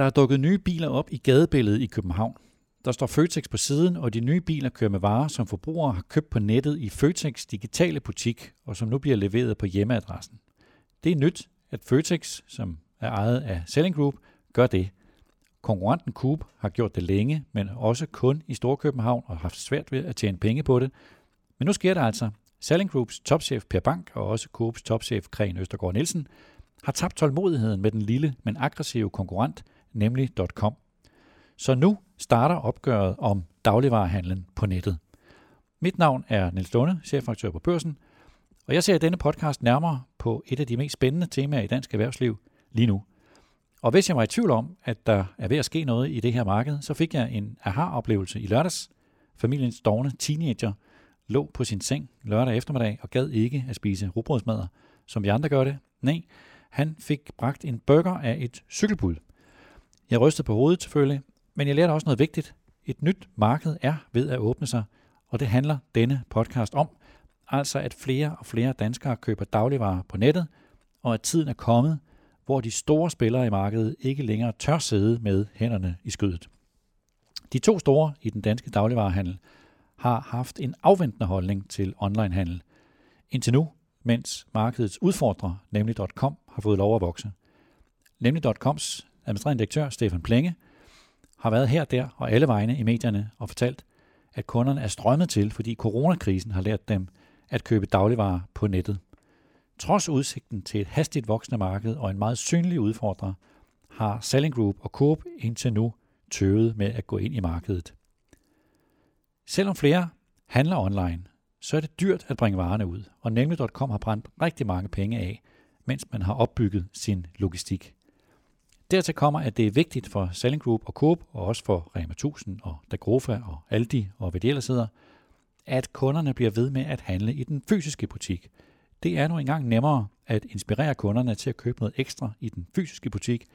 Der er dukket nye biler op i gadebilledet i København. Der står Føtex på siden, og de nye biler kører med varer, som forbrugere har købt på nettet i Føtex digitale butik, og som nu bliver leveret på hjemmeadressen. Det er nyt, at Føtex, som er ejet af Selling Group, gør det. Konkurrenten Coop har gjort det længe, men også kun i Storkøbenhavn og har haft svært ved at tjene penge på det. Men nu sker det altså. Selling Groups topchef Per Bank og også Coops topchef Kren Østergaard Nielsen har tabt tålmodigheden med den lille, men aggressive konkurrent, nemlig .com. Så nu starter opgøret om dagligvarehandlen på nettet. Mit navn er Niels Lunde, chefredaktør på Børsen, og jeg ser i denne podcast nærmere på et af de mest spændende temaer i dansk erhvervsliv lige nu. Og hvis jeg var i tvivl om, at der er ved at ske noget i det her marked, så fik jeg en aha-oplevelse i lørdags. Familiens dogne teenager lå på sin seng lørdag eftermiddag og gad ikke at spise rugbrødsmadder, som vi andre gør det. Nej, han fik bragt en burger af et cykelbud. Jeg rystede på hovedet selvfølgelig, men jeg lærte også noget vigtigt. Et nyt marked er ved at åbne sig, og det handler denne podcast om. Altså at flere og flere danskere køber dagligvarer på nettet, og at tiden er kommet, hvor de store spillere i markedet ikke længere tør sidde med hænderne i skødet. De to store i den danske dagligvarehandel har haft en afventende holdning til onlinehandel. Indtil nu, mens markedets udfordrer, nemlig .com, har fået lov at vokse. Nemlig.coms administrerende direktør Stefan Plenge har været her, der og alle vegne i medierne og fortalt, at kunderne er strømmet til, fordi coronakrisen har lært dem at købe dagligvarer på nettet. Trods udsigten til et hastigt voksende marked og en meget synlig udfordrer, har Selling Group og Coop indtil nu tøvet med at gå ind i markedet. Selvom flere handler online, så er det dyrt at bringe varerne ud, og nemlig.com har brændt rigtig mange penge af, mens man har opbygget sin logistik. Dertil kommer, at det er vigtigt for Selling Group og Coop, og også for Rema 1000 og Dagrofa og Aldi og hvad de ellers hedder, at kunderne bliver ved med at handle i den fysiske butik. Det er nu engang nemmere at inspirere kunderne til at købe noget ekstra i den fysiske butik,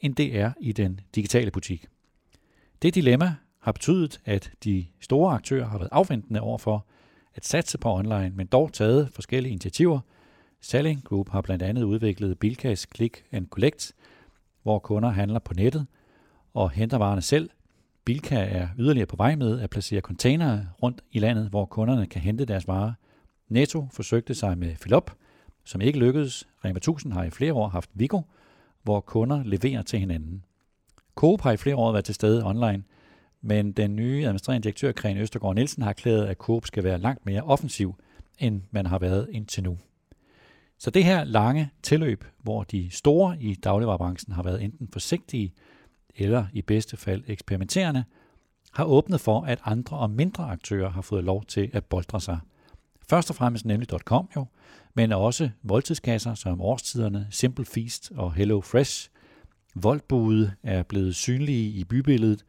end det er i den digitale butik. Det dilemma har betydet, at de store aktører har været afventende overfor at satse på online, men dog taget forskellige initiativer. Selling Group har blandt andet udviklet Bilkas Click and Collect, hvor kunder handler på nettet og henter varerne selv. Bilka er yderligere på vej med at placere containere rundt i landet, hvor kunderne kan hente deres varer. Netto forsøgte sig med Filop, som ikke lykkedes. Rema 1000 har i flere år haft Vigo, hvor kunder leverer til hinanden. Coop har i flere år været til stede online, men den nye administrerende direktør, Kren Østergaard Nielsen, har erklæret, at Coop skal være langt mere offensiv, end man har været indtil nu. Så det her lange tilløb, hvor de store i dagligvarerbranchen har været enten forsigtige eller i bedste fald eksperimenterende, har åbnet for, at andre og mindre aktører har fået lov til at boldre sig. Først og fremmest nemlig .com jo, men også voldtidskasser som Årstiderne, Simple Feast og Hello Fresh. Voldbude er blevet synlige i bybilledet,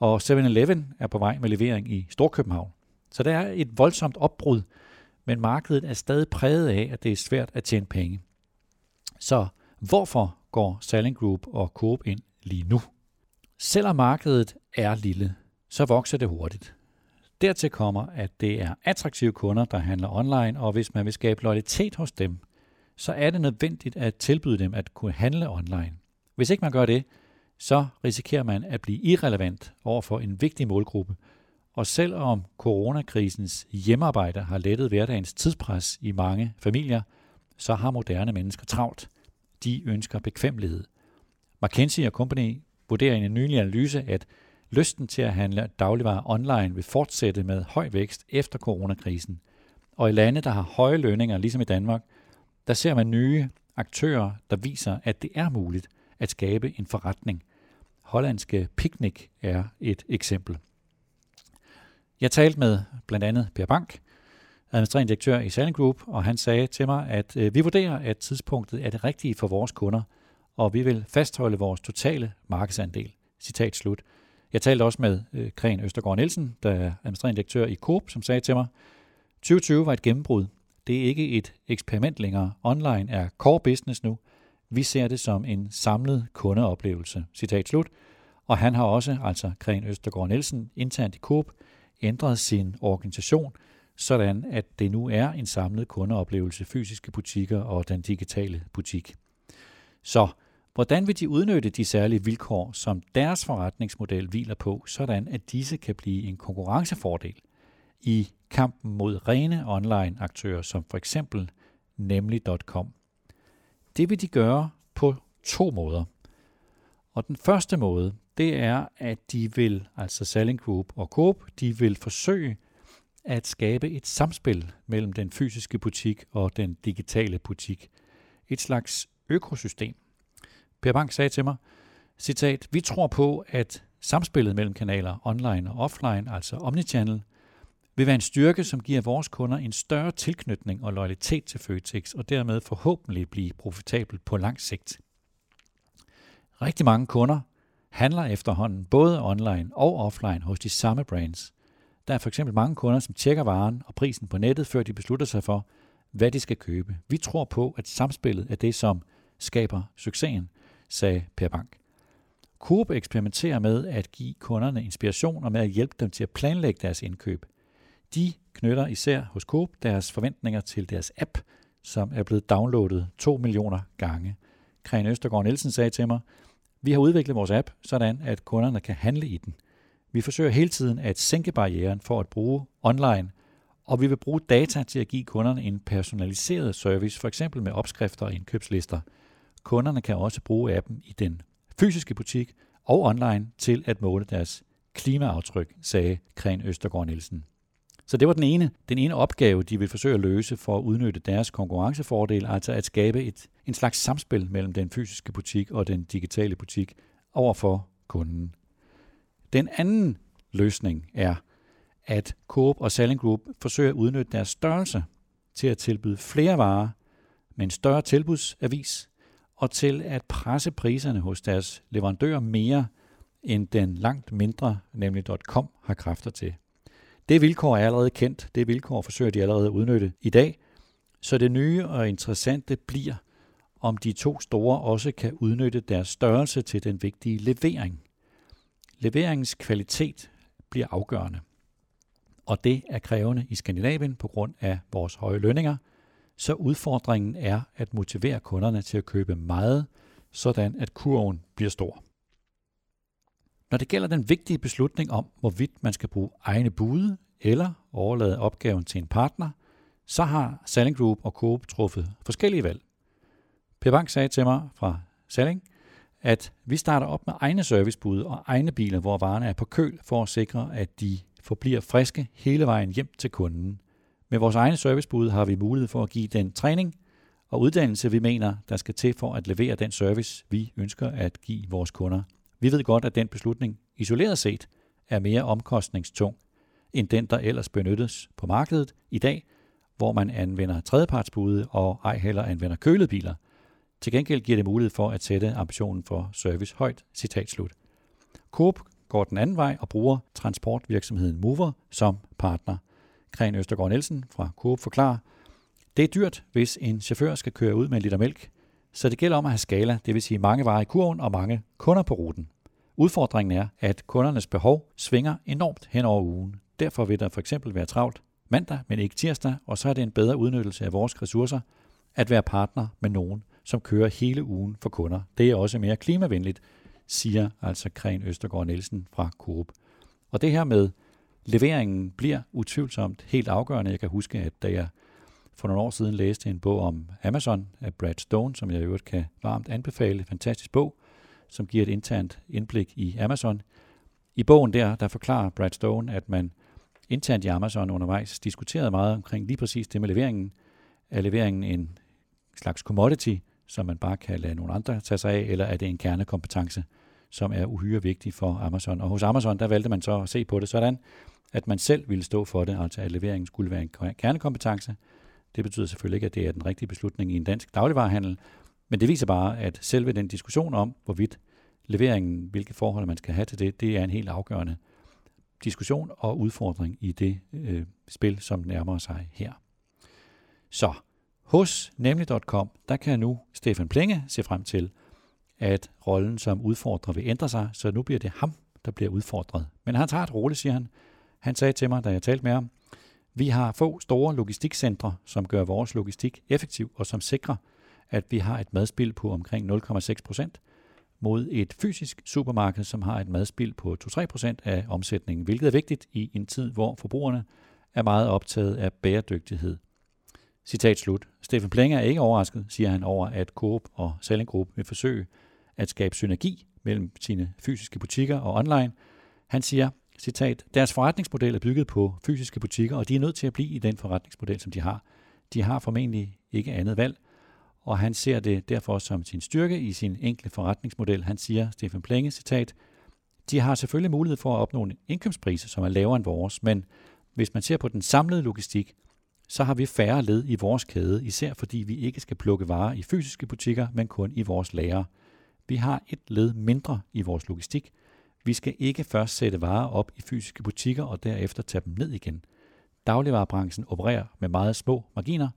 og 7-Eleven er på vej med levering i Storkøbenhavn. Så der er et voldsomt opbrud men markedet er stadig præget af, at det er svært at tjene penge. Så hvorfor går Selling Group og Coop ind lige nu? Selvom markedet er lille, så vokser det hurtigt. Dertil kommer, at det er attraktive kunder, der handler online, og hvis man vil skabe loyalitet hos dem, så er det nødvendigt at tilbyde dem at kunne handle online. Hvis ikke man gør det, så risikerer man at blive irrelevant over for en vigtig målgruppe, og selvom coronakrisens hjemmearbejde har lettet hverdagens tidspres i mange familier, så har moderne mennesker travlt. De ønsker bekvemmelighed. McKinsey Company vurderer i en nylig analyse, at lysten til at handle dagligvarer online vil fortsætte med høj vækst efter coronakrisen. Og i lande, der har høje lønninger, ligesom i Danmark, der ser man nye aktører, der viser, at det er muligt at skabe en forretning. Hollandske Picnic er et eksempel. Jeg talte med blandt andet Per Bank, administrerende direktør i Selling Group, og han sagde til mig, at øh, vi vurderer, at tidspunktet er det rigtige for vores kunder, og vi vil fastholde vores totale markedsandel. Citat slut. Jeg talte også med øh, Kren Østergaard Nielsen, der er administrerende direktør i Coop, som sagde til mig, 2020 var et gennembrud. Det er ikke et eksperiment længere. Online er core business nu. Vi ser det som en samlet kundeoplevelse. Citat slut. Og han har også, altså Kren Østergaard Nielsen, internt i Coop, ændret sin organisation, sådan at det nu er en samlet kundeoplevelse, fysiske butikker og den digitale butik. Så Hvordan vil de udnytte de særlige vilkår, som deres forretningsmodel hviler på, sådan at disse kan blive en konkurrencefordel i kampen mod rene online aktører som for eksempel nemlig.com? Det vil de gøre på to måder. Og den første måde, det er, at de vil, altså Selling Group og Coop, de vil forsøge at skabe et samspil mellem den fysiske butik og den digitale butik. Et slags økosystem. Per Bank sagde til mig, citat, vi tror på, at samspillet mellem kanaler online og offline, altså omnichannel, vil være en styrke, som giver vores kunder en større tilknytning og loyalitet til Føtex, og dermed forhåbentlig blive profitabel på lang sigt. Rigtig mange kunder handler efterhånden både online og offline hos de samme brands. Der er for eksempel mange kunder, som tjekker varen og prisen på nettet, før de beslutter sig for, hvad de skal købe. Vi tror på, at samspillet er det, som skaber succesen, sagde Per Bank. Coop eksperimenterer med at give kunderne inspiration og med at hjælpe dem til at planlægge deres indkøb. De knytter især hos Coop deres forventninger til deres app, som er blevet downloadet 2 millioner gange. Kren Østergaard Nielsen sagde til mig, vi har udviklet vores app, sådan at kunderne kan handle i den. Vi forsøger hele tiden at sænke barrieren for at bruge online, og vi vil bruge data til at give kunderne en personaliseret service, for eksempel med opskrifter og indkøbslister. Kunderne kan også bruge appen i den fysiske butik og online til at måle deres klimaaftryk, sagde Kren Østergaard Nielsen. Så det var den ene, den ene opgave, de vil forsøge at løse for at udnytte deres konkurrencefordel, altså at skabe et, en slags samspil mellem den fysiske butik og den digitale butik overfor kunden. Den anden løsning er, at Coop og Selling Group forsøger at udnytte deres størrelse til at tilbyde flere varer med en større tilbudsavis og til at presse priserne hos deres leverandører mere, end den langt mindre, nemlig .com, har kræfter til. Det vilkår er allerede kendt. Det vilkår forsøger de allerede at udnytte i dag. Så det nye og interessante bliver, om de to store også kan udnytte deres størrelse til den vigtige levering. Leveringens kvalitet bliver afgørende. Og det er krævende i Skandinavien på grund af vores høje lønninger. Så udfordringen er at motivere kunderne til at købe meget, sådan at kurven bliver stor. Når det gælder den vigtige beslutning om, hvorvidt man skal bruge egne bude eller overlade opgaven til en partner, så har Selling Group og Coop truffet forskellige valg. Per Bank sagde til mig fra Selling, at vi starter op med egne servicebude og egne biler, hvor varerne er på køl, for at sikre, at de forbliver friske hele vejen hjem til kunden. Med vores egne servicebude har vi mulighed for at give den træning og uddannelse, vi mener, der skal til for at levere den service, vi ønsker at give vores kunder. Vi ved godt, at den beslutning isoleret set er mere omkostningstung end den, der ellers benyttes på markedet i dag, hvor man anvender tredjepartsbude og ej heller anvender kølede biler. Til gengæld giver det mulighed for at sætte ambitionen for service højt. Citat slut. Coop går den anden vej og bruger transportvirksomheden Mover som partner. Kren Østergaard Nielsen fra Coop forklarer, det er dyrt, hvis en chauffør skal køre ud med en liter mælk, så det gælder om at have skala, det vil sige mange varer i kurven og mange kunder på ruten. Udfordringen er, at kundernes behov svinger enormt hen over ugen. Derfor vil der for eksempel være travlt mandag, men ikke tirsdag, og så er det en bedre udnyttelse af vores ressourcer at være partner med nogen, som kører hele ugen for kunder. Det er også mere klimavenligt, siger altså Kren Østergaard Nielsen fra Coop. Og det her med leveringen bliver utvivlsomt helt afgørende. Jeg kan huske, at da jeg for nogle år siden læste en bog om Amazon af Brad Stone, som jeg i øvrigt kan varmt anbefale. Fantastisk bog, som giver et internt indblik i Amazon. I bogen der, der forklarer Brad Stone, at man internt i Amazon undervejs diskuterede meget omkring lige præcis det med leveringen. Er leveringen en slags commodity, som man bare kan lade nogle andre tage sig af, eller er det en kernekompetence, som er uhyre vigtig for Amazon? Og hos Amazon, der valgte man så at se på det sådan, at man selv ville stå for det, altså at leveringen skulle være en kernekompetence. Det betyder selvfølgelig ikke, at det er den rigtige beslutning i en dansk dagligvarerhandel, men det viser bare, at selve den diskussion om, hvorvidt leveringen, hvilke forhold man skal have til det, det er en helt afgørende diskussion og udfordring i det øh, spil, som nærmer sig her. Så hos nemlig.com, der kan nu Stefan Plenge se frem til, at rollen som udfordrer vil ændre sig, så nu bliver det ham, der bliver udfordret. Men han tager et roligt, siger han. Han sagde til mig, da jeg talte med ham, vi har få store logistikcentre, som gør vores logistik effektiv og som sikrer, at vi har et madspil på omkring 0,6 procent mod et fysisk supermarked, som har et madspil på 2-3 procent af omsætningen, hvilket er vigtigt i en tid, hvor forbrugerne er meget optaget af bæredygtighed. Citat slut. Steffen Plenger er ikke overrasket, siger han over, at Coop og Selling Group vil forsøge at skabe synergi mellem sine fysiske butikker og online. Han siger, citat, deres forretningsmodel er bygget på fysiske butikker, og de er nødt til at blive i den forretningsmodel, som de har. De har formentlig ikke andet valg, og han ser det derfor som sin styrke i sin enkle forretningsmodel. Han siger, Stefan Plenge, citat, de har selvfølgelig mulighed for at opnå en indkøbspris, som er lavere end vores, men hvis man ser på den samlede logistik, så har vi færre led i vores kæde, især fordi vi ikke skal plukke varer i fysiske butikker, men kun i vores lager. Vi har et led mindre i vores logistik. Vi skal ikke først sætte varer op i fysiske butikker og derefter tage dem ned igen. Dagligvarerbranchen opererer med meget små marginer,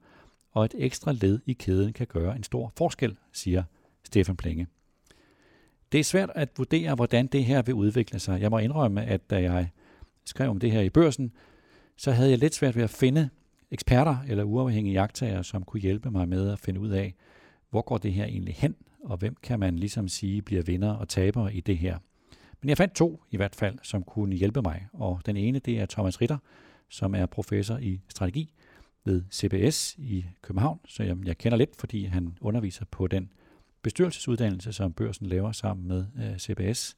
og et ekstra led i kæden kan gøre en stor forskel, siger Stefan Plenge. Det er svært at vurdere, hvordan det her vil udvikle sig. Jeg må indrømme, at da jeg skrev om det her i børsen, så havde jeg lidt svært ved at finde eksperter eller uafhængige jagttager, som kunne hjælpe mig med at finde ud af, hvor går det her egentlig hen, og hvem kan man ligesom sige bliver vinder og taber i det her. Men jeg fandt to i hvert fald, som kunne hjælpe mig, og den ene det er Thomas Ritter, som er professor i strategi ved CBS i København, så jeg, jeg kender lidt, fordi han underviser på den bestyrelsesuddannelse, som børsen laver sammen med øh, CBS,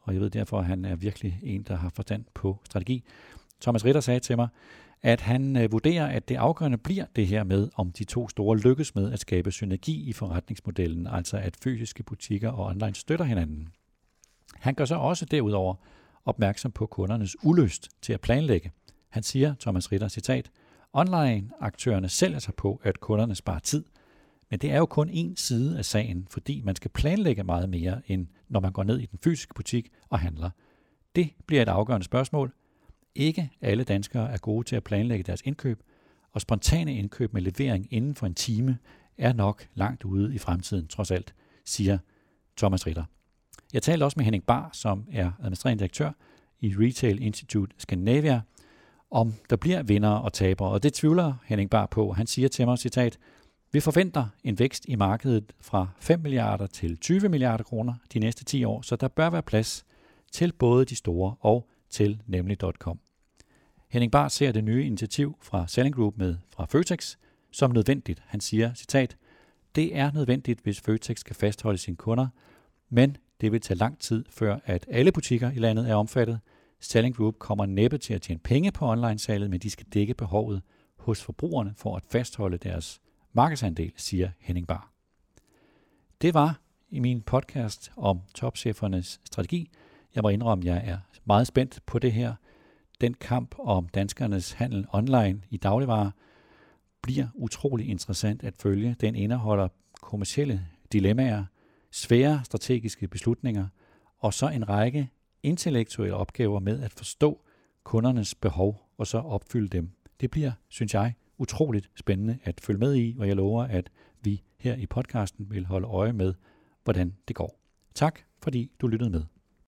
og jeg ved derfor, at han er virkelig en, der har forstand på strategi. Thomas Ritter sagde til mig, at han øh, vurderer, at det afgørende bliver det her med, om de to store lykkes med at skabe synergi i forretningsmodellen, altså at fysiske butikker og online støtter hinanden. Han gør så også derudover opmærksom på kundernes ulyst til at planlægge. Han siger, Thomas Ritter, citat, Online-aktørerne sælger sig på, at kunderne sparer tid, men det er jo kun en side af sagen, fordi man skal planlægge meget mere, end når man går ned i den fysiske butik og handler. Det bliver et afgørende spørgsmål, ikke alle danskere er gode til at planlægge deres indkøb, og spontane indkøb med levering inden for en time er nok langt ude i fremtiden, trods alt, siger Thomas Ritter. Jeg talte også med Henning Bar, som er administrerende direktør i Retail Institute Scandinavia, om der bliver vinder og tabere, og det tvivler Henning Bar på. Han siger til mig, citat, vi forventer en vækst i markedet fra 5 milliarder til 20 milliarder kroner de næste 10 år, så der bør være plads til både de store og til nemlig.com. Henning Bar ser det nye initiativ fra Selling Group med fra Føtex som nødvendigt. Han siger, citat, det er nødvendigt, hvis Føtex skal fastholde sine kunder, men det vil tage lang tid, før at alle butikker i landet er omfattet. Selling Group kommer næppe til at tjene penge på online-salget, men de skal dække behovet hos forbrugerne for at fastholde deres markedsandel, siger Henning Bar. Det var i min podcast om topchefernes strategi. Jeg må indrømme, at jeg er meget spændt på det her den kamp om danskernes handel online i dagligvarer bliver utrolig interessant at følge. Den indeholder kommersielle dilemmaer, svære strategiske beslutninger og så en række intellektuelle opgaver med at forstå kundernes behov og så opfylde dem. Det bliver, synes jeg, utroligt spændende at følge med i, og jeg lover, at vi her i podcasten vil holde øje med, hvordan det går. Tak fordi du lyttede med.